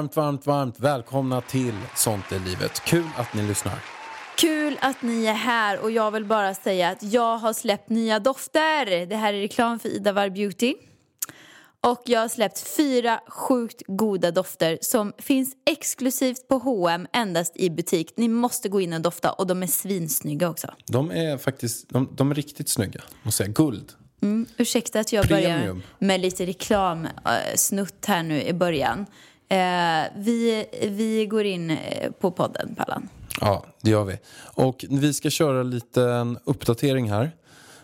Varmt, varmt, varmt välkomna till Sånt är livet. Kul att ni lyssnar. Kul att ni är här och jag vill bara säga att jag har släppt nya dofter. Det här är reklam för Ida Warg Beauty. Och jag har släppt fyra sjukt goda dofter som finns exklusivt på H&M endast i butik. Ni måste gå in och dofta och de är svinsnygga också. De är faktiskt de, de är riktigt snygga. Måste säga. Guld. Mm, ursäkta att jag börjar Premium. med lite reklamsnutt här nu i början. Eh, vi, vi går in eh, på podden, Pallan. Ja, det gör vi. Och vi ska köra lite en uppdatering här.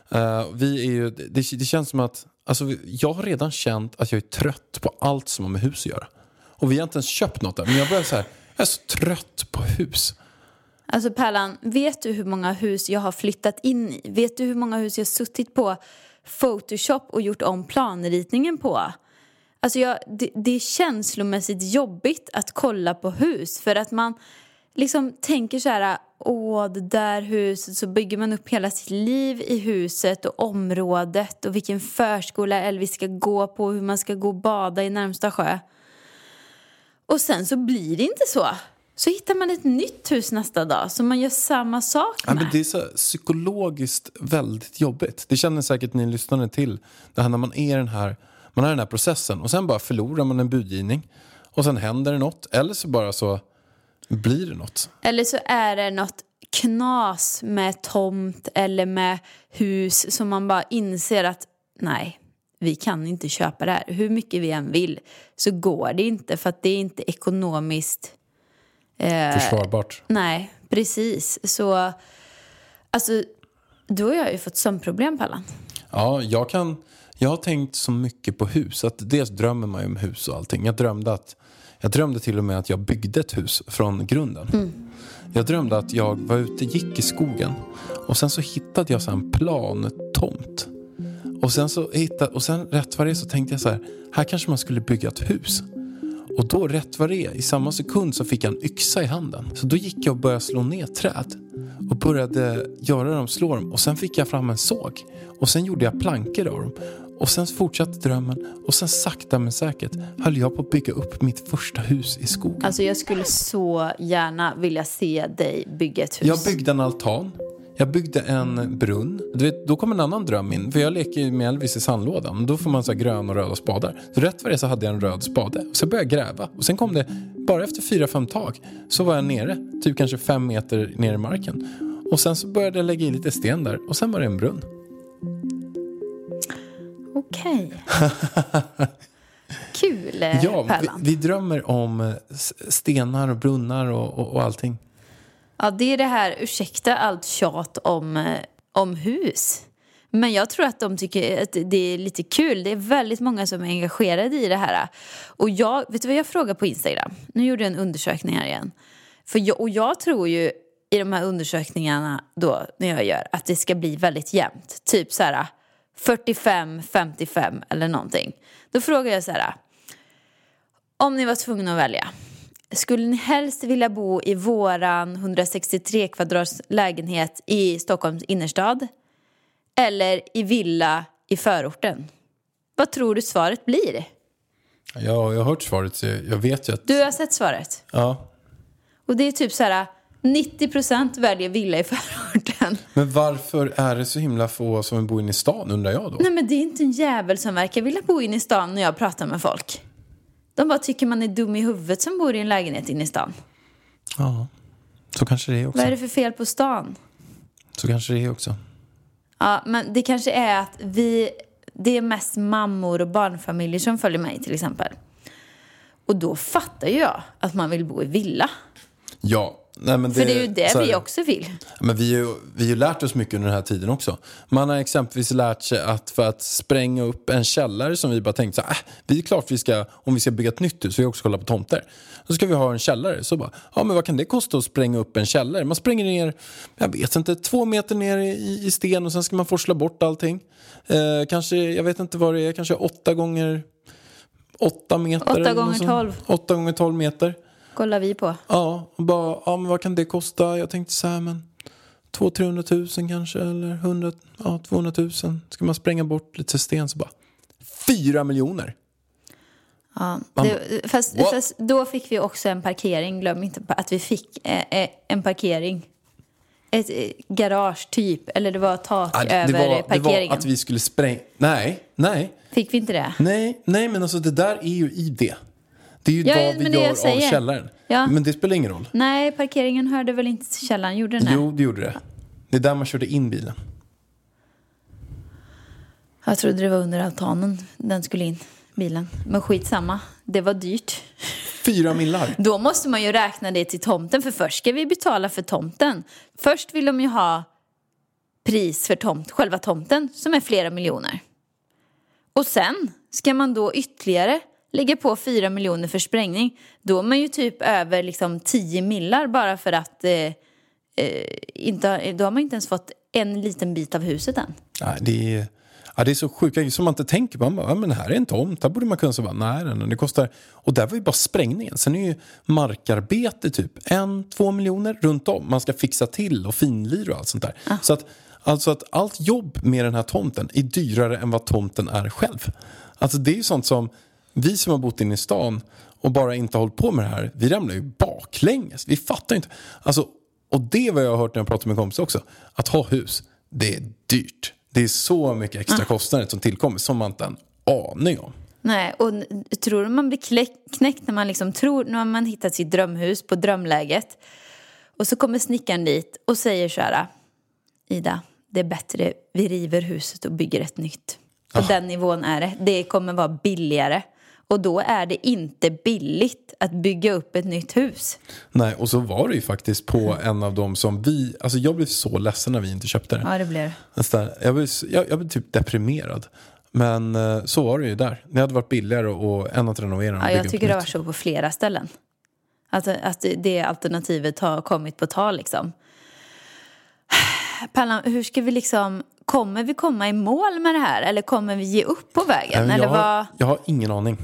Eh, vi är ju, det, det känns som att alltså, jag har redan känt att jag är trött på allt som har med hus att göra. Och vi har inte ens köpt något än. Men jag börjar så här, jag är så trött på hus. Alltså Pärlan, vet du hur många hus jag har flyttat in i? Vet du hur många hus jag har suttit på Photoshop och gjort om planritningen på? Alltså jag, det, det är känslomässigt jobbigt att kolla på hus för att man liksom tänker så här, åh det där huset, så bygger man upp hela sitt liv i huset och området och vilken förskola Elvis ska gå på, hur man ska gå och bada i närmsta sjö. Och sen så blir det inte så. Så hittar man ett nytt hus nästa dag som man gör samma sak Ja, med. men det är så psykologiskt väldigt jobbigt. Det känner säkert ni lyssnare till. Det här när man är den här, man har den här processen och sen bara förlorar man en budgivning. Och sen händer det något. Eller så bara så blir det något. Eller så är det något knas med tomt eller med hus som man bara inser att nej, vi kan inte köpa det här. Hur mycket vi än vill så går det inte för att det är inte ekonomiskt Försvarbart. Nej, precis. Så, alltså, du och jag har ju fått sömnproblem, Pallan. Ja, jag kan... Jag har tänkt så mycket på hus. Att dels drömmer man ju om hus och allting. Jag drömde, att, jag drömde till och med att jag byggde ett hus från grunden. Jag drömde att jag var ute, gick i skogen och sen så hittade jag så en plantomt. Och sen, så hittade, och sen rätt vad det är så tänkte jag så här, här kanske man skulle bygga ett hus. Och då rätt vad det är, i samma sekund så fick jag en yxa i handen. Så då gick jag och började slå ner träd. Och började göra dem, slå dem. Och sen fick jag fram en såg. Och sen gjorde jag plankor av dem. Och sen fortsatte drömmen. Och sen sakta men säkert höll jag på att bygga upp mitt första hus i skogen. Alltså, jag skulle så gärna vilja se dig bygga ett hus. Jag byggde en altan. Jag byggde en brunn. Du vet, då kom en annan dröm in. För jag leker ju med Elvis i sandlådan. Då får man så gröna och röda spadar. Så rätt vad det så hade jag en röd spade. Och så började jag gräva. Och sen kom det, bara efter fyra, fem tag, så var jag nere. Typ kanske fem meter ner i marken. Och sen så började jag lägga i lite sten där. Och sen var det en brunn. Okej. Kul, eh, Ja, vi, Pärlan. vi drömmer om eh, stenar och brunnar och, och, och allting. Ja, det är det här, ursäkta allt tjat om, eh, om hus. Men jag tror att de tycker att det är lite kul. Det är väldigt många som är engagerade i det här. Och jag, vet du vad jag frågar på Instagram? Nu gjorde jag en undersökning här igen. För jag, och jag tror ju i de här undersökningarna då, när jag gör, att det ska bli väldigt jämnt. Typ så här 45-55 eller någonting. Då frågar jag så här. Om ni var tvungna att välja. Skulle ni helst vilja bo i våran 163 kvadrats lägenhet i Stockholms innerstad? Eller i villa i förorten? Vad tror du svaret blir? Ja, jag har hört svaret jag vet ju att... Du har sett svaret. Ja. Och det är typ så här 90% väljer villa i förorten. Men varför är det så himla få som vill bo inne i stan undrar jag då? Nej men det är inte en jävel som verkar vilja bo inne i stan när jag pratar med folk. De bara tycker man är dum i huvudet som bor i en lägenhet inne i stan. Ja, så kanske det är också. Vad är det för fel på stan? Så kanske det är också. Ja, men det kanske är att vi, det är mest mammor och barnfamiljer som följer mig till exempel. Och då fattar jag att man vill bo i villa. Ja, nej, men För det är ju det vi också vill. Men vi har ju vi har ju lärt oss mycket under den här tiden också. Man har exempelvis lärt sig att för att spränga upp en källare som vi bara tänkte så här, äh, vi är klart vi ska, om vi ska bygga ett nytt hus, vi också kollat på tomter. Då ska vi ha en källare. Så bara, ja men vad kan det kosta att spränga upp en källare? Man spränger ner, jag vet inte, två meter ner i, i sten och sen ska man forsla bort allting. Eh, kanske, jag vet inte vad det är, kanske åtta gånger åtta meter. Åtta gånger tolv. Åtta gånger tolv meter. Kollar vi på. Ja, och bara, ja men vad kan det kosta? Jag tänkte så här, men 200-300 000 kanske, eller 100, ja 200 000. Ska man spränga bort lite sten så bara, 4 miljoner! Ja, det, fast, fast då fick vi också en parkering. Glöm inte att vi fick eh, eh, en parkering. Ett eh, garage typ, eller det var tak Ja, över det, var, det parkeringen. var att vi skulle spränga, nej, nej, Fick vi inte det? nej, nej men alltså det där är ju i det. Det är ju Ja, vad vi gör av säger. källaren. Ja. Men det spelar ingen roll. Nej, parkeringen hörde väl inte till källaren, gjorde den det? Jo, det gjorde det. Det är där man körde in bilen. Jag trodde det var under altanen den skulle in, bilen. Men skitsamma, det var dyrt. Fyra millar. Då måste man ju räkna det till tomten, för först ska vi betala för tomten. Först vill de ju ha pris för tomt, själva tomten, som är flera miljoner. Och sen ska man då ytterligare lägga på fyra miljoner för sprängning. Då är man ju typ över liksom 10 millar bara för att eh, eh, inte, då har man inte ens fått en liten bit av huset än. Nej, det är, ja, det är så sjuka grejer som man inte tänker på. Man bara, ja, men här är en tomt, här borde man kunna nej, nej, nej, det kostar... Och där var ju bara sprängningen. Sen är ju markarbete typ en, två miljoner runt om. Man ska fixa till och finlir och allt sånt där. Så att, alltså att allt jobb med den här tomten är dyrare än vad tomten är själv. Alltså det är ju sånt som vi som har bott inne i stan och bara inte hållit på med det här, vi ramlar ju baklänges. Vi fattar inte. Alltså, och det är vad jag har hört när jag pratar med kompisar också. Att ha hus, det är dyrt. Det är så mycket extra kostnader som tillkommer som man inte har en aning om. Nej, och tror du man blir knäckt när man liksom tror, när man hittat sitt drömhus på drömläget och så kommer snickaren dit och säger så här Ida, det är bättre vi river huset och bygger ett nytt. På den nivån är det. Det kommer vara billigare. Och då är det inte billigt att bygga upp ett nytt hus. Nej, och så var det ju faktiskt på en av dem som vi... Alltså jag blev så ledsen när vi inte köpte det. Ja, det blir det. Jag, blev, jag, jag blev typ deprimerad. Men eh, så var det ju där. Det hade varit billigare och än att renovera Ja, jag tycker det var så på flera ställen. Att, att det alternativet har kommit på tal liksom. Pallan, hur ska vi liksom, kommer vi komma i mål med det här eller kommer vi ge upp på vägen? Nej, eller jag, har, vad? jag har ingen aning.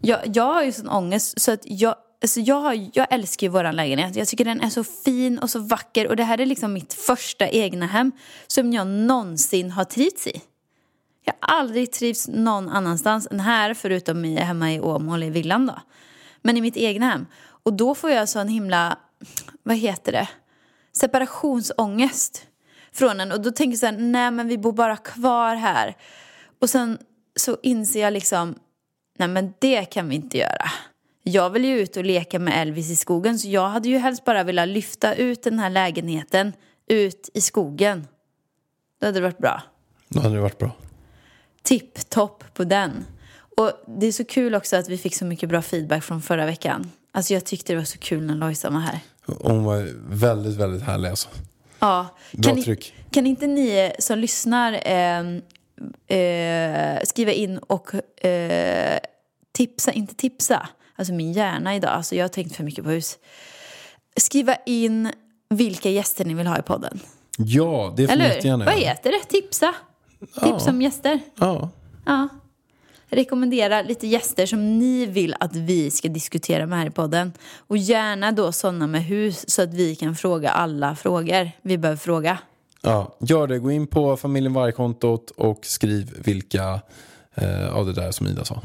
Jag, jag har ju sån ångest så att jag, alltså jag, har, jag älskar ju vår lägenhet. Jag tycker den är så fin och så vacker och det här är liksom mitt första egna hem som jag någonsin har trivts i. Jag har aldrig trivts någon annanstans än här förutom i, hemma i Åmål i villan då. Men i mitt egna hem. Och då får jag sån himla, vad heter det, separationsångest från en. Och då tänker jag så här, nej men vi bor bara kvar här. Och sen så inser jag liksom, nej men det kan vi inte göra. Jag vill ju ut och leka med Elvis i skogen så jag hade ju helst bara velat lyfta ut den här lägenheten ut i skogen. Det hade varit bra. Då hade det varit bra. Tipp-topp på den. Och det är så kul också att vi fick så mycket bra feedback från förra veckan. Alltså jag tyckte det var så kul när Lojsan var här. Hon var väldigt, väldigt härlig alltså. Ja. Bra Kan, ni, tryck. kan inte ni som lyssnar ehm, eh, skriva in och eh, tipsa, inte tipsa, alltså min hjärna idag, alltså jag har tänkt för mycket på hus. Skriva in vilka gäster ni vill ha i podden. Ja, det får ni jättegärna Vad göra. heter det? Tipsa? Tipsa om gäster? Ja. Ja. Rekommendera lite gäster som ni vill att vi ska diskutera med här i podden. Och gärna då sådana med hus så att vi kan fråga alla frågor vi behöver fråga. ja, gör det. Gå in på familjen Varg-kontot och skriv vilka eh, av det där som Ida sa.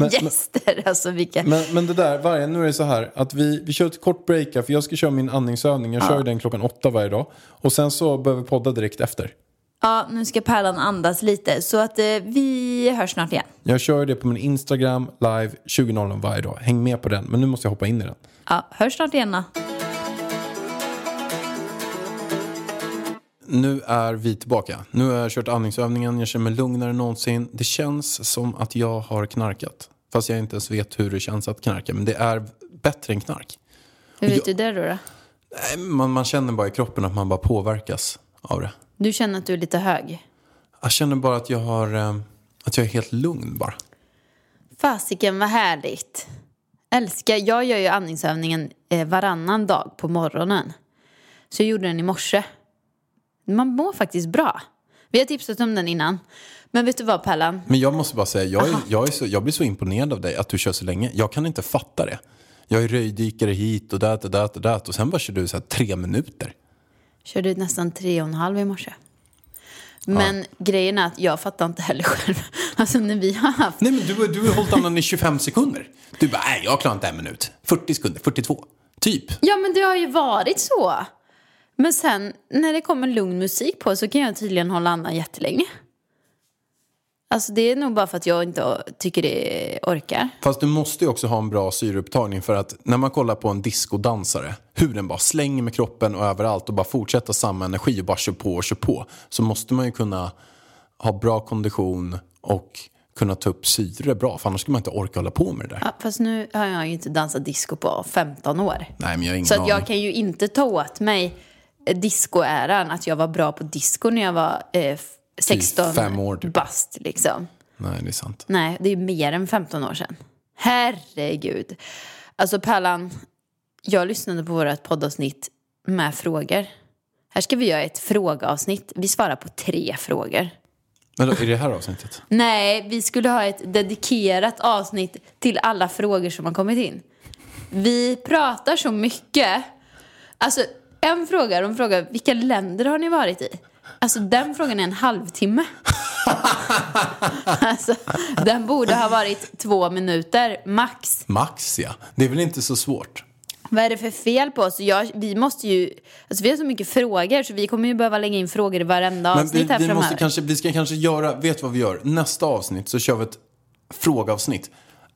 gäster, alltså vilka... Men, men det där, vargen, nu är det så här att vi, vi kör ett kort break här, för jag ska köra min andningsövning. Jag kör ju den klockan åtta varje dag. Och sen så behöver vi podda direkt efter. Ja, nu ska Pärlan andas lite så att eh, vi hörs snart igen. Jag kör det på min Instagram live 20.00 varje dag. Häng med på den, men nu måste jag hoppa in i den. Ja, hörs snart igen då. Nu är vi tillbaka. Nu har jag kört andningsövningen, jag känner mig lugnare än någonsin. Det känns som att jag har knarkat. Fast jag inte ens vet hur det känns att knarka. Men det är bättre än knark. Hur vet Ja. du det då? då? Nej, man, man känner bara i kroppen att man bara påverkas av det. Du känner att du är lite hög? Jag känner bara att jag har, eh, att jag är helt lugn bara. Fasiken vad härligt. Älskar, jag gör ju andningsövningen eh, varannan dag på morgonen. Så jag gjorde den i morse. Man mår faktiskt bra. Vi har tipsat om den innan. Men vet du vad Pellan? Men jag måste bara säga, jag, är, jag, är så, jag blir så imponerad av dig att du kör så länge. Jag kan inte fatta det. Jag är röjdykare hit och dat och dat och dat och sen bara kör du så här tre minuter. Körde nästan tre och en halv i morse. Men grejen är att jag fattar inte heller själv. Alltså när vi har haft... Nej men du, du har hållit andan i 25 sekunder. Du bara, nej jag klarar inte en minut. 40 sekunder, 42. Typ. Ja men det har ju varit så. Men sen när det kommer lugn musik på så kan jag tydligen hålla andan jättelänge. Alltså det är nog bara för att jag inte tycker det orkar. Fast du måste ju också ha en bra syreupptagning för att när man kollar på en discodansare, hur den bara slänger med kroppen och överallt och bara fortsätter samma energi och bara kör på och kör på, så måste man ju kunna ha bra kondition och kunna ta upp syre bra, för annars skulle man inte orka hålla på med det där. Ja, fast nu har jag ju inte dansat disco på 15 år. Nej, men jag har ingen Så jag kan ju inte ta åt mig discoäran, att jag var bra på disco när jag var eh, 16 fem år, typ. bast liksom. Nej, det är sant. Nej, det är mer än 15 år sedan. Herregud. Alltså Pärlan, jag lyssnade på vårt poddavsnitt med frågor. Här ska vi göra ett frågeavsnitt. Vi svarar på tre frågor. Men då, är det här avsnittet? Nej, vi skulle ha ett dedikerat avsnitt till alla frågor som har kommit in. Vi pratar så mycket. Alltså, en fråga, de frågar vilka länder har ni varit i? Alltså den frågan är en halvtimme. alltså, den borde ha varit två minuter, max. Max, ja. Det är väl inte så svårt? Vad är det för fel på oss? Jag, vi måste ju, alltså vi har så mycket frågor så vi kommer ju behöva lägga in frågor i varenda Men avsnitt vi, här vi, framöver. måste kanske, vi ska kanske göra, vet vad vi gör? Nästa avsnitt så kör vi ett frågeavsnitt.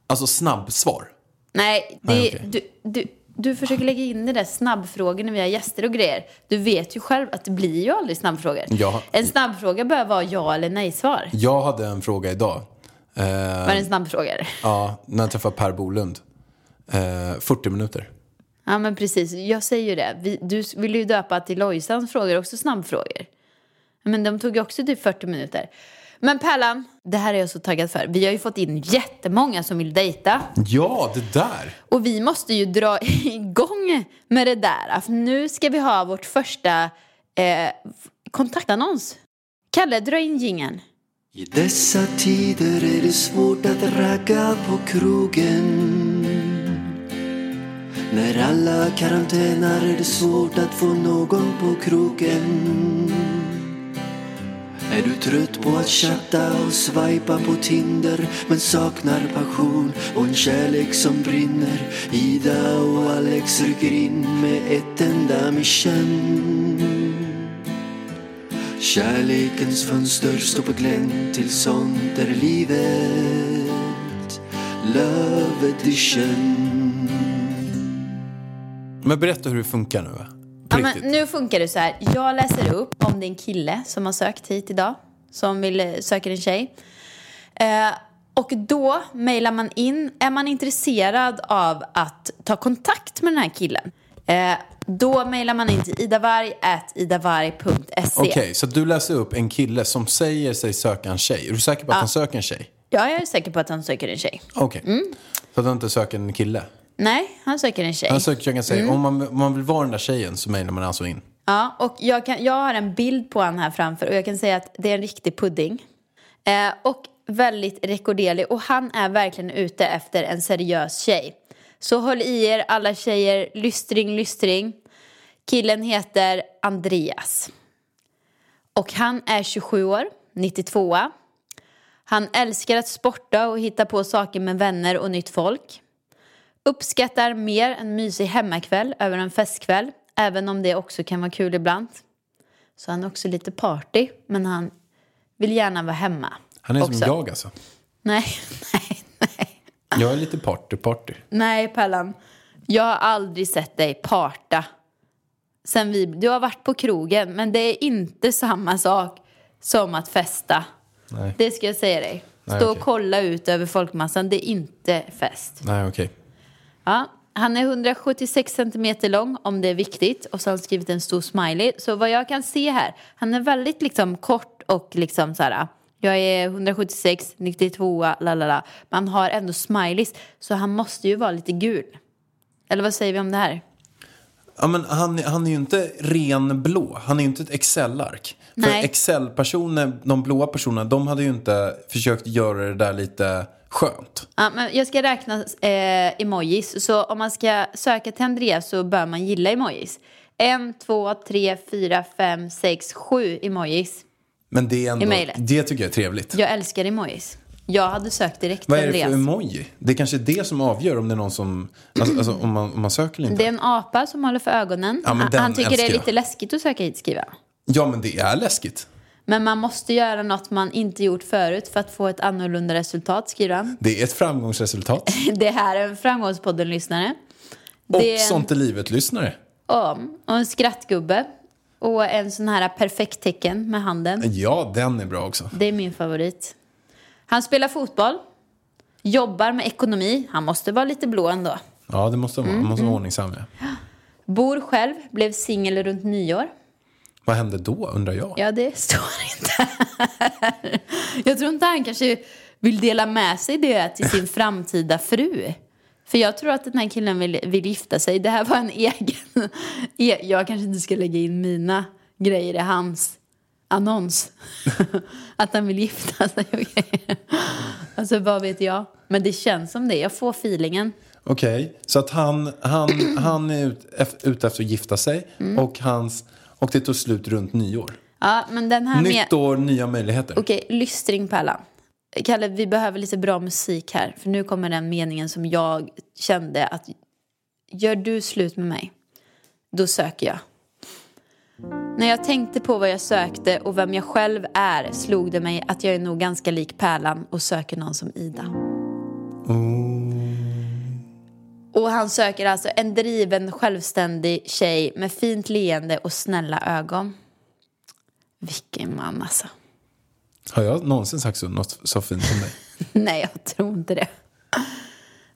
Alltså snabbsvar. Nej, det, Nej, okej. du, du, du försöker lägga in det där snabbfrågor när vi har gäster och grejer. Du vet ju själv att det blir ju aldrig snabbfrågor. Ja. En snabbfråga bör vara ja eller nej-svar. Jag hade en fråga idag. Eh, Var det en snabbfråga? ja, när jag träffade Per Bolund. Eh, 40 minuter. Ja, men precis. Jag säger ju det. Vi, du vill ju döpa till Lojsans frågor också snabbfrågor. Men de tog ju också typ 40 minuter. Men Pärlan, det här är jag så taggad för. Vi har ju fått in jättemånga som vill dejta. Ja, det där. Och vi måste ju dra igång med det där. För nu ska vi ha vårt första eh, kontaktannons. Kalle, dra in jingeln. I dessa tider är det svårt att ragga på krogen När alla karantänar är det svårt att få någon på krogen är du trött på att chatta och swipa på Tinder men saknar passion och en kärlek som brinner? Ida och Alex rycker in med ett enda mission. Kärlekens fönster står på glänt till sånt är livet Love edition. Men berätta hur det funkar nu. Ja, men nu funkar det så här. Jag läser upp om det är en kille som har sökt hit idag. Som vill eh, söka en tjej. Eh, och då mejlar man in. Är man intresserad av att ta kontakt med den här killen. Eh, då mejlar man in till idavarg.idavarg.se. Okej, så du läser upp en kille som säger sig söka en tjej. Är du säker på att han söker en tjej? Ja, jag är säker på att han söker en tjej. Okej. Mm. Så att han inte söker en kille? Nej, han söker en tjej. Han söker en tjej. Mm. Om, man, om man vill vara den där tjejen så mejlar man alltså in. Ja, och jag, kan, jag har en bild på han här framför och jag kan säga att det är en riktig pudding. Eh, och väldigt rekorderlig och han är verkligen ute efter en seriös tjej. Så håll i er alla tjejer, lystring, lystring. Killen heter Andreas. Och han är 27 år, 92 Han älskar att sporta och hitta på saker med vänner och nytt folk. Uppskattar mer en mysig hemmakväll över en festkväll, även om det också kan vara kul ibland. Så han är också lite party, men han vill gärna vara hemma. Han är också. som jag alltså. Nej, nej, nej. Jag är lite party-party. Nej, Pellan. Jag har aldrig sett dig parta. Sen vi, du har varit på krogen, men det är inte samma sak som att festa. Nej. Det ska jag säga dig. Stå Nej, och okej. kolla ut över folkmassan, det är inte fest. Nej, okej. Ja. Han är 176 centimeter lång om det är viktigt och så har han skrivit en stor smiley. Så vad jag kan se här, han är väldigt liksom kort och liksom så här. Jag är 176, 92, la la la. Man har ändå smileys så han måste ju vara lite gul. Eller vad säger vi om det här? Ja, men han, han är ju inte ren blå. Han är ju inte ett Excel-ark. För. Excel-personer, de blåa personerna, de hade ju inte försökt göra det där lite skönt. Ja, men jag ska räkna eh, emojis. Så om man ska söka till Andreas så bör man gilla emojis. En, två, tre, fyra, fem, sex, sju emojis. Men det är ändå, det tycker jag är trevligt. Jag älskar emojis. Jag hade sökt direkt Vad är det för emoji? Det är kanske är det som avgör om det är någon som, alltså, alltså om, man, om man söker eller inte. Det är en apa som håller för ögonen. Ja, han, tycker det är jag. lite läskigt att söka hit skriva. Ja, men det är läskigt. Men man måste göra något man inte gjort förut för att få ett annorlunda resultat, skriver han. Det är ett framgångsresultat. Det här är en Framgångspodden-lyssnare. Och Det Sånt är livet-lyssnare. Ja, och en skrattgubbe. Och en sån här perfekt tecken med handen. Ja, den är bra också. Det är min favorit. Han spelar fotboll. Jobbar med ekonomi. Han måste vara lite blå ändå. Ja, det måste vara. Man måste vara ordningsam. Ja. Bor själv. Blev singel runt nyår. Vad hände då, undrar jag? Ja, det står inte här. Jag tror inte han kanske vill dela med sig det till sin framtida fru. För jag tror att den här killen vill, vill gifta sig. Det här var en egen... e- Jag kanske inte ska lägga in mina grejer i hans annons. Att han vill gifta sig och grejer. Alltså, vad vet jag? Men det känns som det. Jag får feelingen. Okej, så att han, han, han är ut, ute efter att gifta sig Mm. och, hans, och det tog slut runt nyår. Ja, men den här med... Nytt år, nya möjligheter. Okej, lystring Pärlan. Kalle, vi behöver lite bra musik här. För nu kommer den meningen som jag kände att gör du slut med mig, då söker jag. När jag tänkte på vad jag sökte och vem jag själv är slog det mig att jag är nog ganska lik Pärlan och söker någon som Ida. Och han söker alltså en driven, självständig tjej med fint leende och snälla ögon. Vilken man alltså. Har jag någonsin sagt så, något så fint om dig? Nej, jag tror inte det.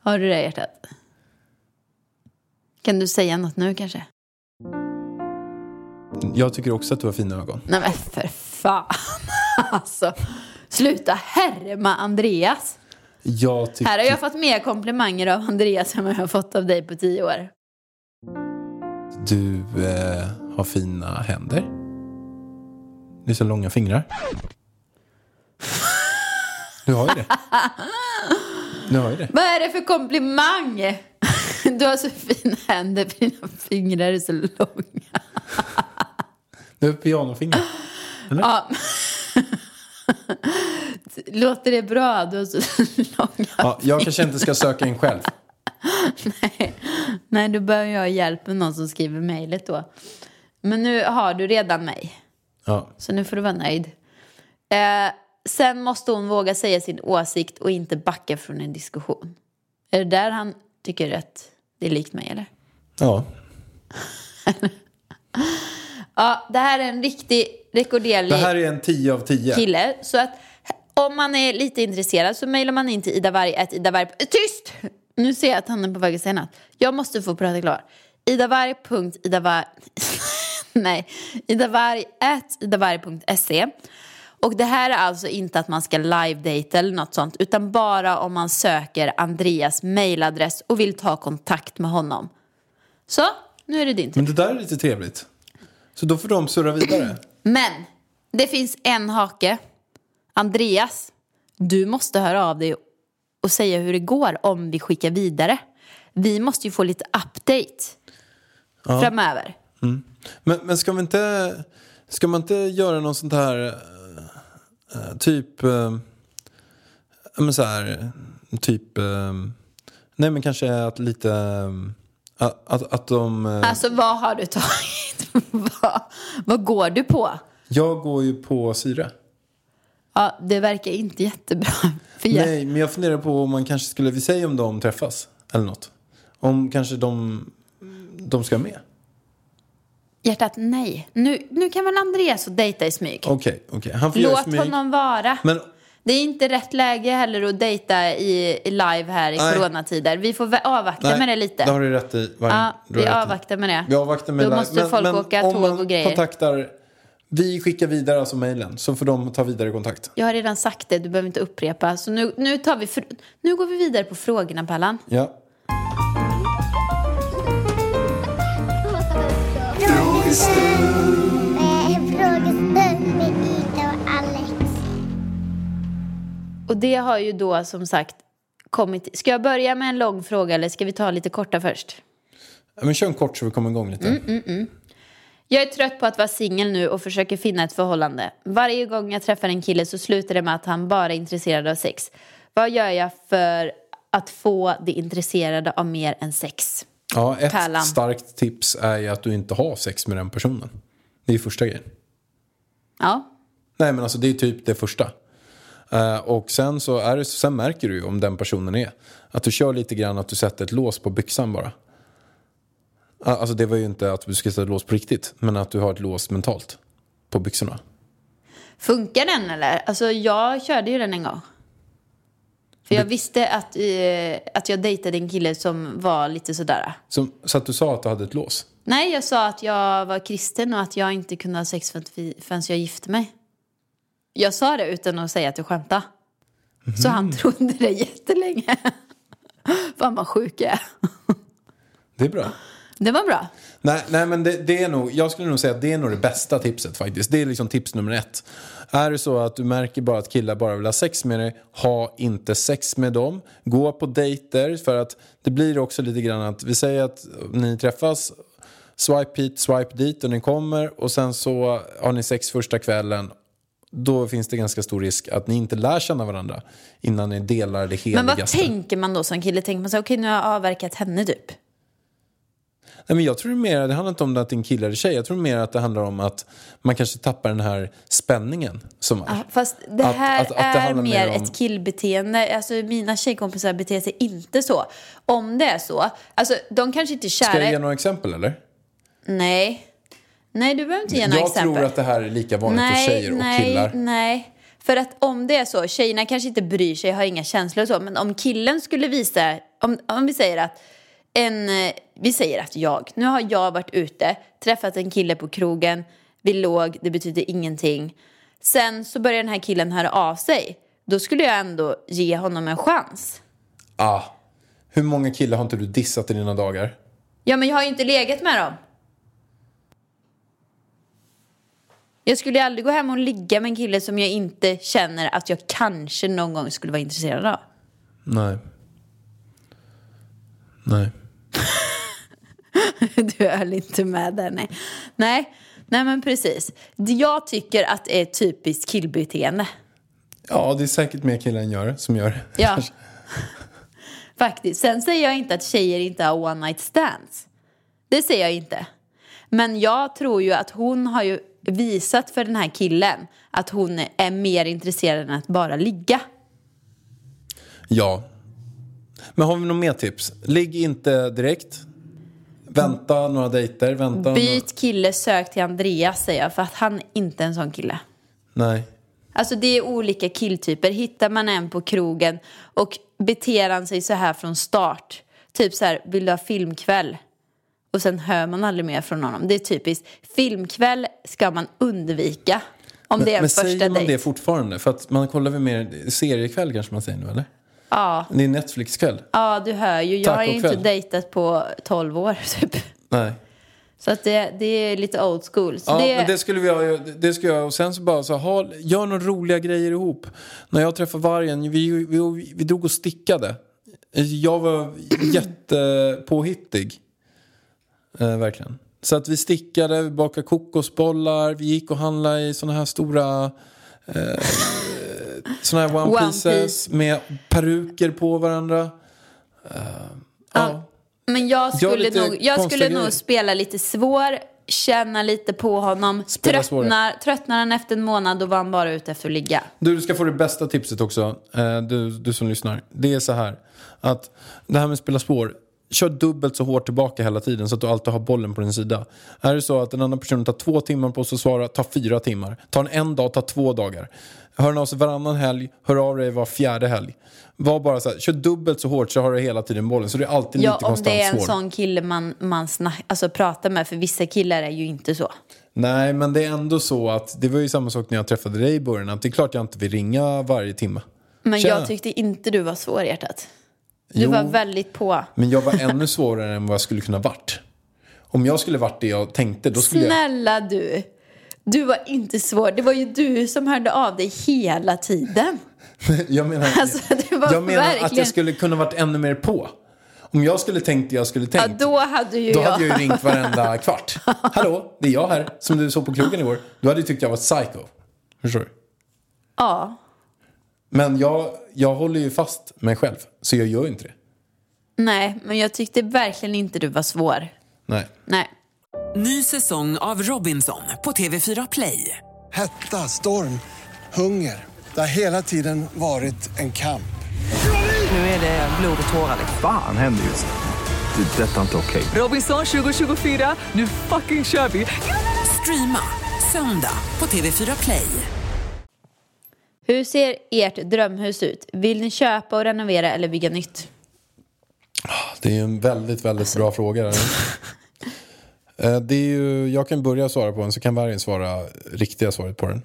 Har du det hjärtat? Kan du säga något nu kanske? Jag tycker också att du har fina ögon. Nej men för fan. Alltså, sluta härma Andreas. Tycker... Här har jag fått mer komplimanger av Andreas än vad jag har fått av dig på tio år. Du eh, har fina händer. Det är så långa fingrar. Du har ju det. Du har ju det. Vad är det för komplimang? Du har så fina händer för dina fingrar är så långa. Du har pianofingrar. Ja. Låter det bra? Du har så långa Ja, jag kanske inte ska söka in själv. Nej, då behöver jag hjälp med någon som skriver mejlet då. Men nu har du redan mig, Ja. så nu får du vara nöjd. Eh, sen måste hon våga säga sin åsikt och inte backa från en diskussion. Är det där han tycker att det är likt mig, eller? ja. Ja, det här är en riktig rekorderlig Det här är en 10 av 10. kille. Så att om man är lite intresserad så mejlar man in till Ida Varg, att Ida Varg... Tyst! Nu ser jag att han är på väg att säga något. Jag måste få prata klart. Idavarg.idavarg... Nej. Idavarg at idavarg.se. Och det här är alltså inte att man ska live-data eller något sånt utan bara om man söker Andreas mejladress och vill ta kontakt med honom. Så, nu är det din tur. Men det där är lite trevligt. Så då får de surra vidare. Men det finns en hake. Andreas, du måste höra av dig och säga hur det går om vi skickar vidare. Vi måste ju få lite update framöver. Men, men ska vi inte... Ska man inte göra någon sånt här... eh, typ... ja, men så här... Typ... eh, nej, men kanske att lite... att, att, att de... Alltså vad har du tagit? vad, vad går du på? jag går ju på syre. Ja, det verkar inte jättebra. För jag, Nej, men jag funderar på om man kanske skulle... Vi säger om de träffas. Eller något. Om kanske de... De ska med. Hjärtat, nej. Nu, nu kan väl Andreas få dejta i smyg? Okej, okej. Han får göra Låt smyg. honom vara. Men Det är inte rätt läge heller att dejta i, i live här i Nej. coronatider. Vi får avvakta med det lite. Det har du rätt i. Ja, vi avvaktar med det. Vi avvaktar med Då det. måste folk åka om tåg man och grejer. kontaktar, vi skickar vidare alltså mejlen så får de ta vidare kontakt. Jag har redan sagt det, du behöver inte upprepa. Så nu, nu, tar vi nu går vi vidare på frågorna, Pallan. Ja. Frågestund. Frågestund med Ida och Alex. Och det har ju då som sagt kommit... Ska jag börja med en lång fråga eller ska vi ta lite korta först? Ja, Men kör en kort så vi kommer igång lite. Mm, Jag är trött på att vara singel nu och försöker finna ett förhållande. Varje gång jag träffar en kille så slutar det med att han bara är intresserad av sex. Vad gör jag för att få det intresserade av mer än sex? Ja, ett Pärlan. starkt tips är ju att du inte har sex med den personen. Det är första grejen. Ja, Nej men alltså det är typ det första. Eh, och sen så är det, sen märker du ju om den personen är. Att du kör lite grann att du sätter ett lås på byxan bara. Ah, Alltså det var ju inte att du ska sätta lås på riktigt. Men att du har ett lås mentalt. På byxorna. Funkar den eller? Alltså jag körde ju den en gång. För jag visste att, eh, att jag dejtade en kille som var lite sådär. Så, så att du sa att du hade ett lås. Nej, jag sa att jag var kristen och att jag inte kunde ha sex förrän jag gifte mig. Jag sa det utan att säga att jag skämtade. Så han trodde det jättelänge. Fan vad sjuk jag är. Det är bra. Det var bra. Nej, nej men det, det är nog, jag skulle nog säga att det är nog det bästa tipset faktiskt. Det är liksom tips nummer ett. Är det så att du märker bara att killar bara vill ha sex med dig, ha inte sex med dem. Gå på dejter för att det blir också lite grann att vi säger att ni träffas, swipe hit, swipe dit och ni kommer och sen så har ni sex första kvällen. Då finns det ganska stor risk att ni inte lär känna varandra innan ni delar det Men vad heligaste. tänker man då som kille? Tänker man så okej nu har jag avverkat henne typ. Nej, men jag tror mer, det handlar inte om att det är en kille eller tjej. Jag tror mer att det handlar om att man kanske tappar den här spänningen som är. Ja, fast det Att- här att- att det är handlar mer mer om- ett killbeteende. Alltså mina tjejkompisar beter sig inte så. Om det är så. Alltså de kanske inte är kära. Ska jag ge några exempel eller? Nej. Nej, du behöver inte ge några Jag exempel. tror att det här är lika vanligt hos tjejer och nej, killar. Nej, för att om det är så, tjejerna kanske inte bryr sig, har inga känslor och så, men om killen skulle visa, om, om vi säger att en, eh, vi säger att jag, nu har jag varit ute, träffat en kille på krogen, vi låg, det betyder ingenting. Sen så börjar den här killen höra av sig. Då skulle jag ändå ge honom en chans. Ah, hur många killar har inte du dissat i dina dagar? Ja, men jag har ju inte legat med dem. Jag skulle ju aldrig gå hem och ligga med en kille som jag inte känner att jag kanske någon gång skulle vara intresserad av. Nej. Nej. Du höll inte med där, nej. Nej, nej men precis. Jag tycker att det är typiskt killbeteende. Ja, det är säkert mer killar än gör som gör det. Ja. Faktiskt. Sen säger jag inte att tjejer inte har one night stands. Det säger jag inte. Men jag tror ju att hon har ju visat för den här killen att hon är mer intresserad än att bara ligga. Ja. Men har vi några mer tips? Ligg inte direkt. Vänta några dejter. Vänta. Byt kille, sök till Andreas säger jag för att han är inte en sån kille. Nej. Alltså det är olika killtyper. Hittar man en på krogen och beter han sig så här från start. Typ så här, vill du ha filmkväll? Och sen hör man aldrig mer från honom. Det är typiskt. Filmkväll ska man undvika. Om det är en Men första säger man dejt. det fortfarande? För att man kollar väl mer seriekväll kanske man säger nu eller? Ja. Det är Netflix-kväll. ja, du hör ju. Jag har ju inte dejtat på 12 år typ. Nej. Så att det, det är lite old school. Så Ja, det, men det skulle vi ha, det skulle jag, och sen så bara så ha, gör några roliga grejer ihop. När jag träffade vargen, vi, vi, vi drog och stickade. Jag var jättepåhittig. Eh, verkligen. Så att vi stickade, vi bakade kokosbollar, vi gick och handlade i såna här stora eh, såna här one, One pieces piece. med peruker på varandra. Eh, ja. Men jag skulle, nog, jag skulle grejer. nog spela lite svår, känna lite på honom. Spela svårare. Tröttnar, tröttnar han efter en månad då var han bara ute efter att ligga. Du, du ska få det bästa tipset också, eh, du, du som lyssnar. Det är så här, att det här med att spela spår. kör dubbelt så hårt tillbaka hela tiden så att du alltid har bollen på din sida. Är det så att den andra personen tar två timmar på sig att svara, tar fyra timmar. Tar en en dag, tar två dagar. Hör av sig varannan helg, hör av dig var fjärde helg. Var bara så här, kör dubbelt så hårt så har du hela tiden bollen. Så det är alltid Ja, lite om konstant det är en svår. sån kille man, man snack, alltså, pratar med, för vissa killar är ju inte så. Nej, men det är ändå så att det var ju samma sak när jag träffade dig i början. Att det är klart jag inte vill ringa varje timme. Men Tjena. jag tyckte inte du var svårhjärtat. Du Jo. var väldigt på. Men jag var ännu svårare än vad jag skulle kunna varit. Om jag skulle varit det jag tänkte, då skulle jag... Snälla du. Du var inte svår. Det var ju du som hörde av dig hela tiden. Jag menar, Alltså, jag menar att verkligen- jag skulle kunna varit ännu mer på. Om jag skulle tänkt det jag skulle Ja, tänkt, då hade ju då jag... hade jag ju ringt varenda kvart. Hallå, det är jag här, som du såg på krogen igår. Du hade ju tyckt jag var psycho. Förstår du? Ja. Men jag, jag håller ju fast mig själv, så jag gör ju inte det. Nej, men jag tyckte verkligen inte du var svår. Nej. Nej. Ny säsong av Robinson på TV4 Play. Hetta, storm, hunger. Det har hela tiden varit en kamp. Nu är det blod och tårar. Fan händer just nu. Det. är Detta är inte okej. Robinson 2024, nu fucking kör vi! Streama söndag på TV4 Play. Hur ser ert drömhus ut? Vill ni köpa och renovera eller bygga nytt? Det är en väldigt, väldigt Alltså- bra fråga. Eh, det är ju, jag kan börja svara på den så kan Vargen svara riktiga svaret på den.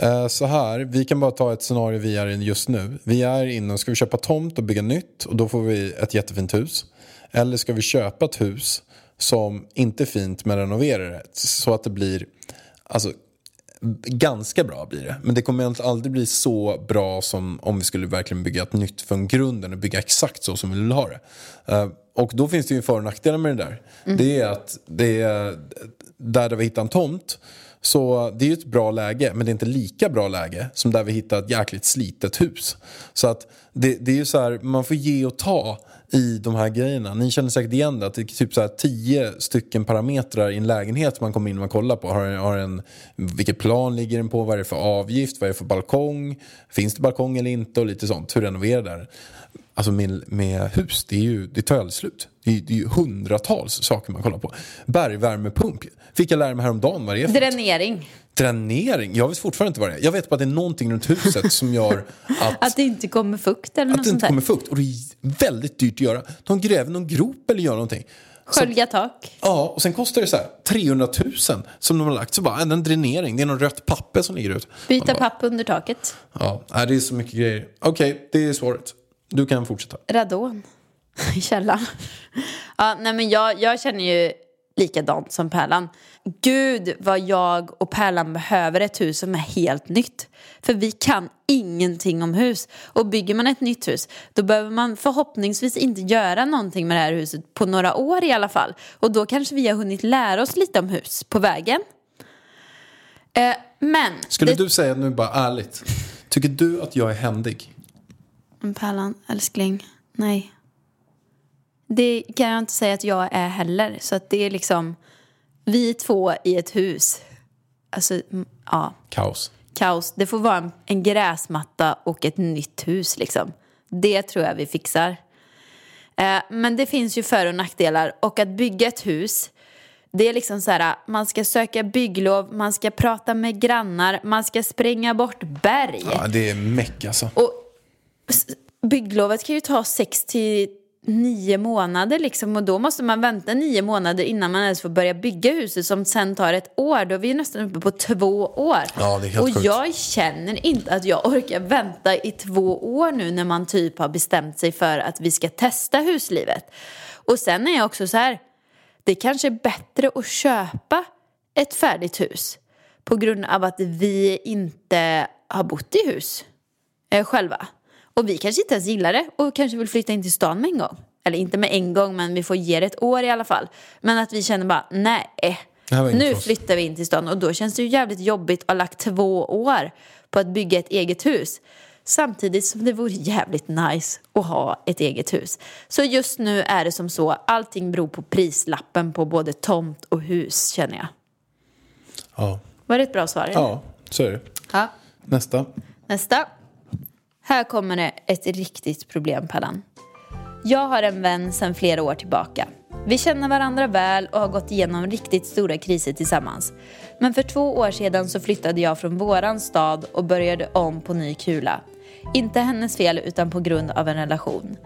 Eh, så här, vi kan bara ta ett scenario vi är i just nu. Vi är inne och ska vi köpa tomt och bygga nytt och då får vi ett jättefint hus. Eller ska vi köpa ett hus som inte är fint men renoverar det så att det blir alltså, ganska bra blir det. Men det kommer aldrig bli så bra som om vi skulle verkligen bygga ett nytt från grunden och bygga exakt så som vi vill ha det. Eh, och då finns det ju för och nackdelar med det där. Det är att det är där, där vi hittar en tomt så det är ju ett bra läge men det är inte lika bra läge som där vi hittar ett jäkligt slitet hus. Så att det, det är ju så här, man får ge och ta i de här grejerna. Ni känner säkert igen det, att det är typ så här tio stycken parametrar i en lägenhet man kommer in och kollar på. Har, har en, vilket plan ligger den på, vad är det för avgift, vad är det för balkong, finns det balkong eller inte och lite sånt. Hur renoverar det? Alltså med, med hus, det, är ju, det tar ju aldrig slut. Det är, det är ju hundratals saker man kollar på. Bergvärmepump, fick jag lära mig häromdagen vad det är för något. Dränering. Dränering, jag vet fortfarande inte vad det är. Jag vet bara att det är någonting runt huset som gör att Att det inte kommer fukt eller att något det sånt inte kommer fukt. Och det är väldigt dyrt att göra. De gräver någon grop eller gör någonting. Skölja tak. ja, och sen kostar det så här 300 000 som de har lagt. Så bara, en dränering, det är någon rött papper som ligger ut. Byta bara, papp under taket. Ja, det är så mycket grejer. Okej, det är svaret. Du kan fortsätta. Radon. I källaren. Ja, nej men jag, jag känner ju likadant som Pärlan. Gud vad jag och Pärlan behöver ett hus som är helt nytt. För vi kan ingenting om hus. Och bygger man ett nytt hus då behöver man förhoppningsvis inte göra någonting med det här huset på några år i alla fall. Och då kanske vi har hunnit lära oss lite om hus på vägen. Eh, men... Skulle det- du säga nu bara ärligt, tycker du att jag är händig? Men Pärlan, älskling, nej. Det kan jag inte säga att jag är heller. Så att det är liksom vi två i ett hus. Alltså, ja, Kaos. kaos. Det får vara en, en gräsmatta och ett nytt hus liksom. Det tror jag vi fixar. Eh, men det finns ju för och nackdelar. Och att bygga ett hus, det är liksom så här, man ska söka bygglov, man ska prata med grannar, man ska spränga bort berg. Ja, det är meck alltså. Och bygglovet kan ju ta sex till nio månader liksom och då måste man vänta nio månader innan man ens får börja bygga huset som sen tar ett år. Då är vi nästan uppe på två år. Ja, det är helt och sjukt. jag känner inte att jag orkar vänta i två år nu när man typ har bestämt sig för att vi ska testa huslivet. Och sen är jag också så här, det kanske är bättre att köpa ett färdigt hus på grund av att vi inte har bott i hus eh, själva. Och vi kanske inte ens gillar det och kanske vill flytta in till stan med en gång. Eller inte med en gång, men vi får ge det ett år i alla fall. Men att vi känner bara, nej, inget nu flyttar vi in till stan. Och då känns det ju jävligt jobbigt att ha lagt två år på att bygga ett eget hus. Samtidigt som det vore jävligt nice att ha ett eget hus. Så just nu är det som så, allting beror på prislappen på både tomt och hus känner jag. Ja, Var det ett bra svar? eller? ja så är det. ja. Nästa. Nästa. Här kommer det ett riktigt problem, Pallan. Jag har en vän sedan flera år tillbaka. Vi känner varandra väl och har gått igenom riktigt stora kriser tillsammans. Men för två år sedan så flyttade jag från våran stad och började om på ny kula. Inte hennes fel utan på grund av en relation.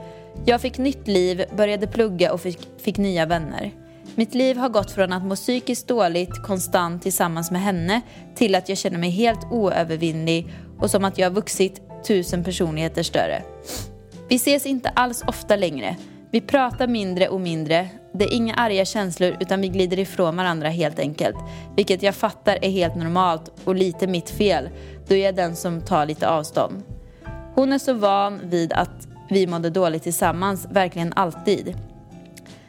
Jag fick nytt liv, började plugga och fick, fick nya vänner. Mitt liv har gått från att må psykiskt dåligt konstant tillsammans med henne till att jag känner mig helt oövervinnlig och som att jag har vuxit tusen personligheter större. Vi ses inte alls ofta längre. Vi pratar mindre och mindre. Det är inga arga känslor utan vi glider ifrån varandra helt enkelt. Vilket jag fattar är helt normalt och lite mitt fel då jag är den som tar lite avstånd. Hon är så van vid att vi mådde dåligt tillsammans, verkligen alltid.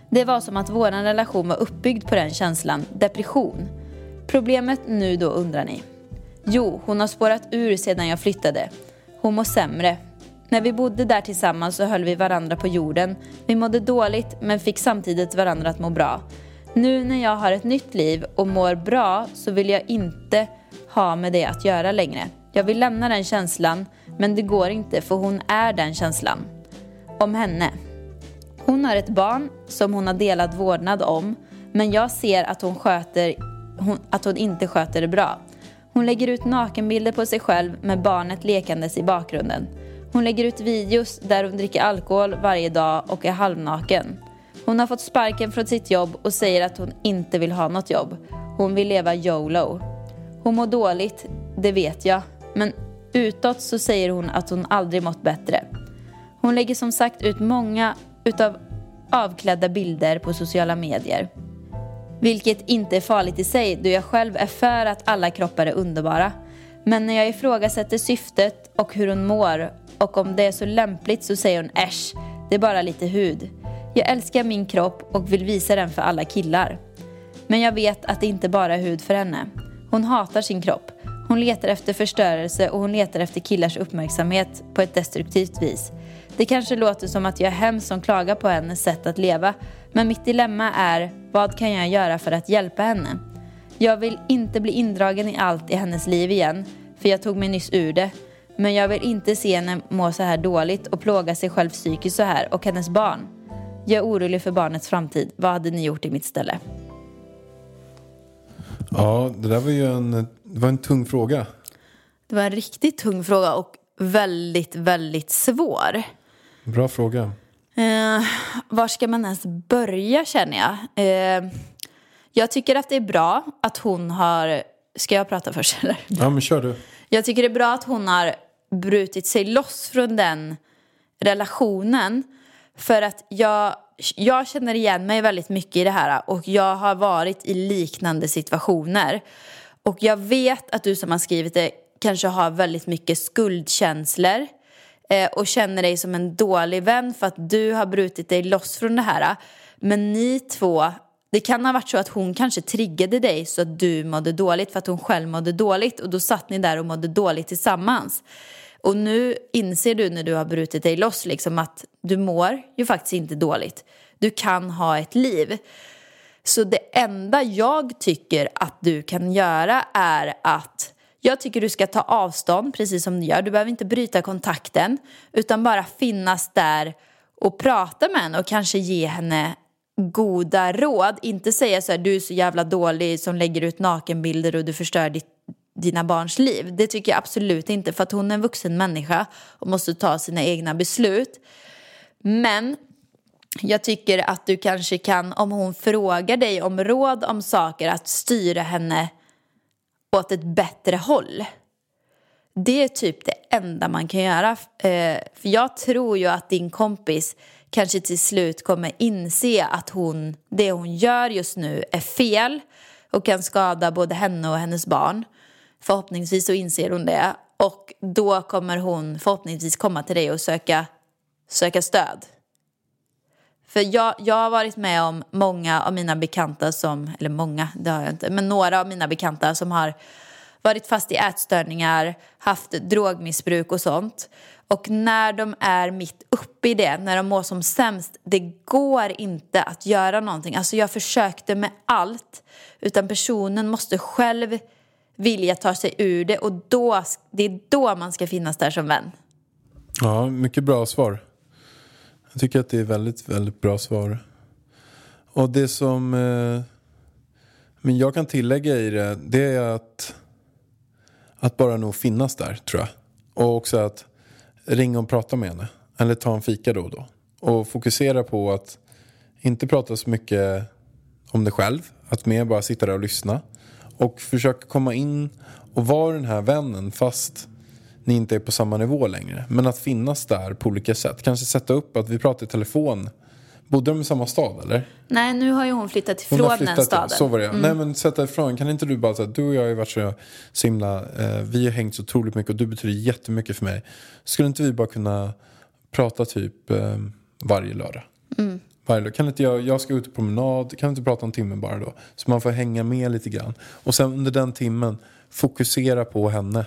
Det var som att vår relation var uppbyggd på den känslan, depression. Problemet nu då undrar ni? Jo, hon har spårat ur sedan jag flyttade. Hon mår sämre. När vi bodde där tillsammans så höll vi varandra på jorden. Vi mådde dåligt men fick samtidigt varandra att må bra. Nu när jag har ett nytt liv och mår bra så vill jag inte ha med det att göra längre. Jag vill lämna den känslan men det går inte för hon är den känslan. Om henne. Hon har ett barn som hon har delat vårdnad om men jag ser att hon, sköter, hon, att hon inte sköter det bra. Hon lägger ut nakenbilder på sig själv med barnet lekandes i bakgrunden. Hon lägger ut videos där hon dricker alkohol varje dag och är halvnaken. Hon har fått sparken från sitt jobb och säger att hon inte vill ha något jobb. Hon vill leva YOLO. Hon mår dåligt, det vet jag. Men utåt så säger hon att hon aldrig mått bättre. Hon lägger som sagt ut många utav avklädda bilder på sociala medier. Vilket inte är farligt i sig då jag själv är för att alla kroppar är underbara. Men när jag ifrågasätter syftet och hur hon mår och om det är så lämpligt så säger hon äsch, det är bara lite hud. Jag älskar min kropp och vill visa den för alla killar. Men jag vet att det inte bara är hud för henne. Hon hatar sin kropp. Hon letar efter förstörelse och hon letar efter killars uppmärksamhet på ett destruktivt vis. Det kanske låter som att jag är hemsk som klagar på hennes sätt att leva, men mitt dilemma är vad kan jag göra för att hjälpa henne? Jag vill inte bli indragen i allt i hennes liv igen, för jag tog mig nyss ur det. Men jag vill inte se henne må så här dåligt och plåga sig själv psykiskt så här och hennes barn. Jag är orolig för barnets framtid. Vad hade ni gjort i mitt ställe? Ja, det där var ju en, det var en tung fråga. Det var en riktigt tung fråga och väldigt, väldigt svår. Bra fråga. Eh, var ska man ens börja känner jag? Eh, jag tycker att det är bra att hon har... Ska jag prata först eller? Ja, men kör du. Jag tycker det är bra att hon har brutit sig loss från den relationen. För att jag, jag känner igen mig väldigt mycket i det här och jag har varit i liknande situationer. Och jag vet att du som har skrivit det kanske har väldigt mycket skuldkänslor eh, och känner dig som en dålig vän för att du har brutit dig loss från det här. Men ni två, det kan ha varit så att hon kanske triggade dig så att du mådde dåligt för att hon själv mådde dåligt och då satt ni där och mådde dåligt tillsammans. Och nu inser du när du har brutit dig loss liksom att du mår ju faktiskt inte dåligt. Du kan ha ett liv. Så det enda jag tycker att du kan göra är att jag tycker du ska ta avstånd precis som du gör. Du behöver inte bryta kontakten utan bara finnas där och prata med henne och kanske ge henne goda råd. Inte säga så här, du är så jävla dålig som lägger ut nakenbilder och du förstör ditt, dina barns liv. Det tycker jag absolut inte för att hon är en vuxen människa och måste ta sina egna beslut. Men jag tycker att du kanske kan, om hon frågar dig om råd om saker, att styra henne åt ett bättre håll. Det är typ det enda man kan göra. Eh, för jag tror ju att din kompis kanske till slut kommer inse att hon, det hon gör just nu är fel och kan skada både henne och hennes barn. Förhoppningsvis så inser hon det och då kommer hon förhoppningsvis komma till dig och söka, söka stöd. För jag, jag har varit med om många av mina bekanta som, eller många, det har jag inte, men några av mina bekanta som har varit fast i ätstörningar, haft drogmissbruk och sånt. Och när de är mitt uppe i det, när de mår som sämst, det går inte att göra någonting. Alltså jag försökte med allt, utan personen måste själv vilja ta sig ur det och då, det är då man ska finnas där som vän. Ja, mycket bra svar. Jag tycker att det är väldigt, väldigt bra svar. Och det som eh, men jag kan tillägga i det, det är att, att bara nog finnas där, tror jag. Och också att ringa och prata med henne. Eller ta en fika då och då. Och fokusera på att inte prata så mycket om dig själv. Att mer bara sitta där och lyssna. Och försöka komma in och vara den här vännen fast ni inte är på samma nivå längre. Men att finnas där på olika sätt. Kanske sätta upp att vi pratar i telefon. Bodde de i samma stad eller? Nej, nu har ju hon flyttat Hon ifrån har den flyttat, staden. Så var det Nej men sätta ifrån. Kan inte du bara säga du och jag har ju varit så, så himla, eh, vi har hängt så otroligt mycket och du betyder jättemycket för mig. Skulle inte vi bara kunna prata typ eh, varje lördag? Varje lördag. Kan inte jag, jag ska ut på promenad, kan inte prata en timme bara då? Så man får hänga med lite grann. Och sen under den timmen fokusera på henne.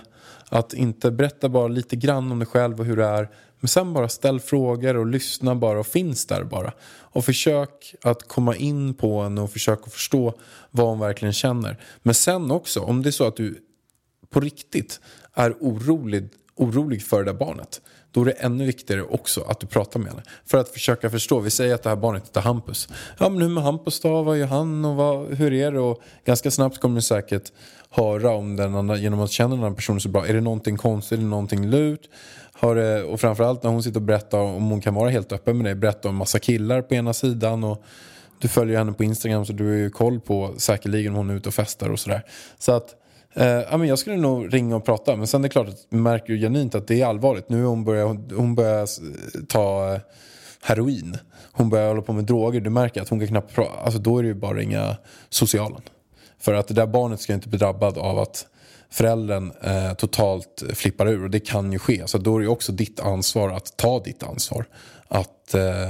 Att inte berätta bara lite grann om dig själv och hur det är. Men sen bara ställ frågor och lyssna bara och finns där bara. Och försök att komma in på henne och försök att förstå vad hon verkligen känner. Men sen också, om det är så att du på riktigt är orolig, orolig för det där barnet. Då är det ännu viktigare också att du pratar med henne. För att försöka förstå. Vi säger att det här barnet heter Hampus. Ja men hur med Hampus då? Vad gör han? Och vad, hur är det? Och ganska snabbt kommer du säkert höra om den andra, genom att känna den andra personen så bra. Är det någonting konstigt? Är det någonting lut? Har det, och framförallt när hon sitter och berättar om hon kan vara helt öppen med dig. Berätta om massa killar på ena sidan. Och du följer henne på Instagram så du har ju koll på säkerligen om hon är ute och festar och sådär. Så att Eh, ja, men jag skulle nog ringa och prata. Men sen är det klart att märker ju genuint att det är allvarligt. Nu hon börjar hon, hon börjar ta eh, heroin. Hon börjar hålla på med droger. Du märker att hon kan knappt prata. Alltså då är det ju bara att ringa socialen. För att det där barnet ska inte bli drabbad av att föräldern eh, totalt flippar ur. Och det kan ju ske. Så då är det också ditt ansvar att ta ditt ansvar. Att eh,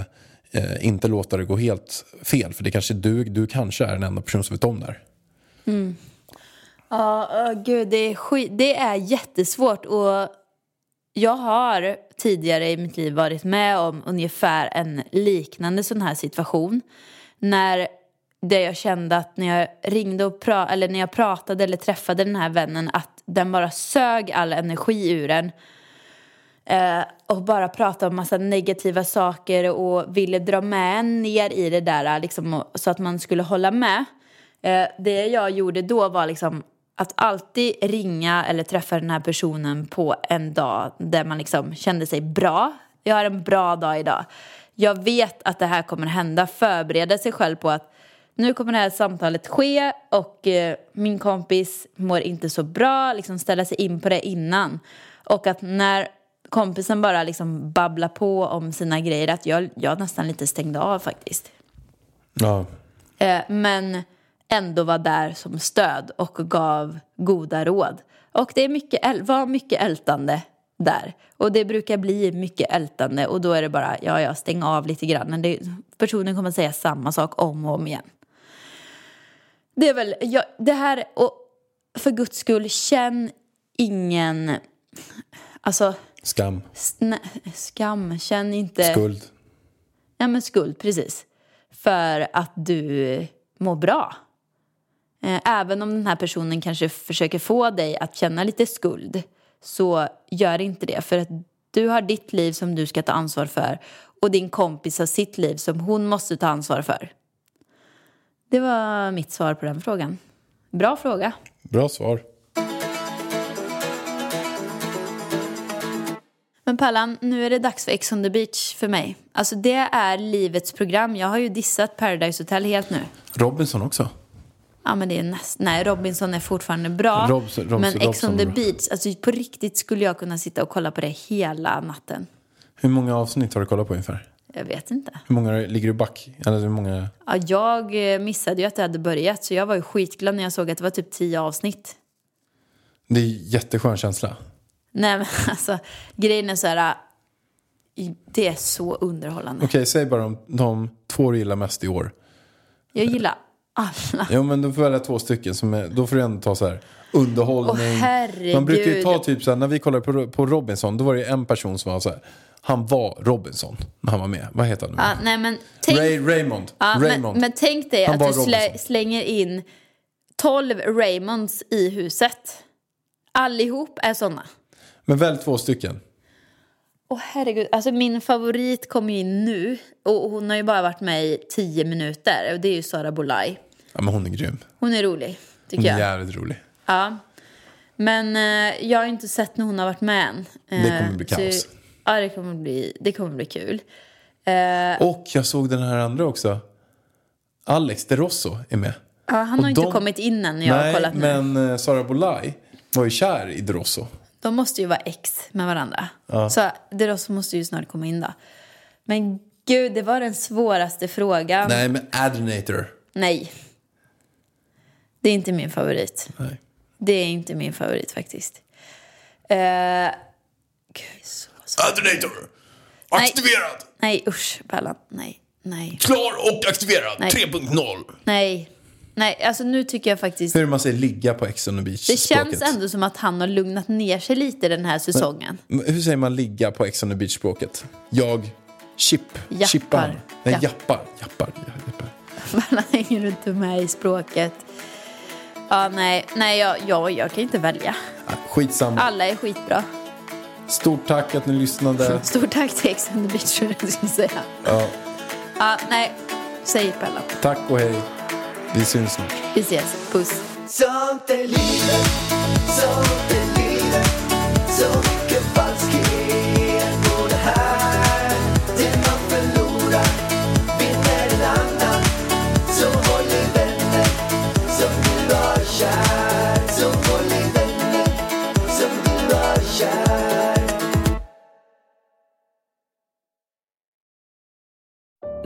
eh, inte låta det gå helt fel. För det kanske du, du kanske är den enda person som vet om det här. Mm. Ja, oh, gud, det är, skit, det är jättesvårt. Och jag har tidigare i mitt liv varit med om ungefär en liknande sån här situation. När det jag kände att när jag ringde och pra- eller när jag pratade eller träffade den här vännen att den bara sög all energi ur en. Eh, och bara pratade om massa negativa saker och ville dra med en ner i det där liksom, och- så att man skulle hålla med. Eh, det jag gjorde då var liksom att alltid ringa eller träffa den här personen på en dag där man liksom kände sig bra. Jag har en bra dag idag. Jag vet att det här kommer hända. Förbereda sig själv på att nu kommer det här samtalet ske och eh, min kompis mår inte så bra. Liksom ställa sig in på det innan. Och att när kompisen bara liksom babblar på om sina grejer att jag, jag nästan lite stängde av faktiskt. Ja. Eh, men ändå var där som stöd och gav goda råd. Och det är mycket, var mycket ältande där. Och det brukar bli mycket ältande och då är det bara, ja, ja, stäng av lite grann. Men det, personen kommer säga samma sak om och om igen. Det är väl, ja, det här, och för guds skull, känn ingen, alltså, Skam, sn- skam, känn inte... skuld. Ja, men skuld, precis. För att du mår bra. Eh, Även om den här personen kanske försöker få dig att känna lite skuld så gör inte det. För att du har ditt liv som du ska ta ansvar för och din kompis har sitt liv som hon måste ta ansvar för. Det var mitt svar på den frågan. Bra fråga. Bra svar. Men Pallan, nu är det dags för Ex on the beach för mig. Alltså det är livets program. Jag har ju dissat Paradise Hotel helt nu. Robinson också. Ja men det är näst... Nej, Robinson är fortfarande bra. Robs- Robs- men Ex Robson on the beach, alltså på riktigt skulle jag kunna sitta och kolla på det hela natten. Hur många avsnitt har du kollat på ungefär? Jag vet inte. Hur många ligger du back? Eller hur många? Ja, jag eh, missade ju att det hade börjat så jag var ju skitglad när jag såg att det var typ tio avsnitt. Det är jätteskön känsla. Nej men alltså, grejen är så här... äh, Det är så underhållande. Okej, säg bara de, de två du gillar mest i år. Jag gillar alla. Jo, men du får välja två stycken. Som är, då får du ändå ta så här underhållning. Åh, herregud. Man brukar ju ta typ så här, när vi kollade på, på Robinson, då var det en person som var så här. Han var Robinson när han var med. Vad heter han nu? Ja, nej men tänk... Ray, Raymond. Ja, men, Raymond. men tänk dig Han att du slä, slänger in 12 Raymonds i huset. Allihop är såna. Men välj två stycken. Åh herregud, alltså min favorit kommer ju in nu. Och hon har ju bara varit med i tio minuter. Och det är ju Sara Bolaj. Ja, men hon är grym. Hon är rolig, tycker Hon är jag. jävligt rolig. Ja. Men eh, jag har inte sett när hon har varit med än. Det Eh, kommer bli så- kaos. Ja, det kommer bli, det kommer bli kul. Eh, Och jag såg den här andra också. Alex De Rosso är med. ja, han och har inte de- kommit in än när jag har Nej, kollat nu. men eh, Sara Bolaj var ju kär i De Rosso. De måste ju vara ex med varandra. Så det måste ju snart komma in då. Men gud, det var den svåraste frågan. Nej, men Adinator. Nej. Det är inte min favorit. Nej. Det är inte min favorit faktiskt. Eh, gud, svårt. Adinator! Nej. Aktiverad! Nej, usch, Pallan. Nej, nej, Klar och aktiverad! Nej. 3.0. nej. Nej, alltså nu tycker jag faktiskt... Hur man säger ligga på Ex on the beach Det känns ändå som att han har lugnat ner sig lite den här säsongen. Men Hur säger man ligga på Ex on the beach språket? Jag, chip, Jappar. chippar. Nej, Japp. jappar. Jappar. ja, jappar. Man hänger inte med i språket. Ja, nej, nej jag, jag, jag kan inte välja. Skitsamma. Alla är skitbra. Stort tack att ni lyssnade. Stort tack till Ex on the beach, tror jag skulle säga. Ja, Ja, nej, säg Pella. tack och hej. Vi syns snart. Vi ses. Puss. Sånt är livet, sånt är livet Så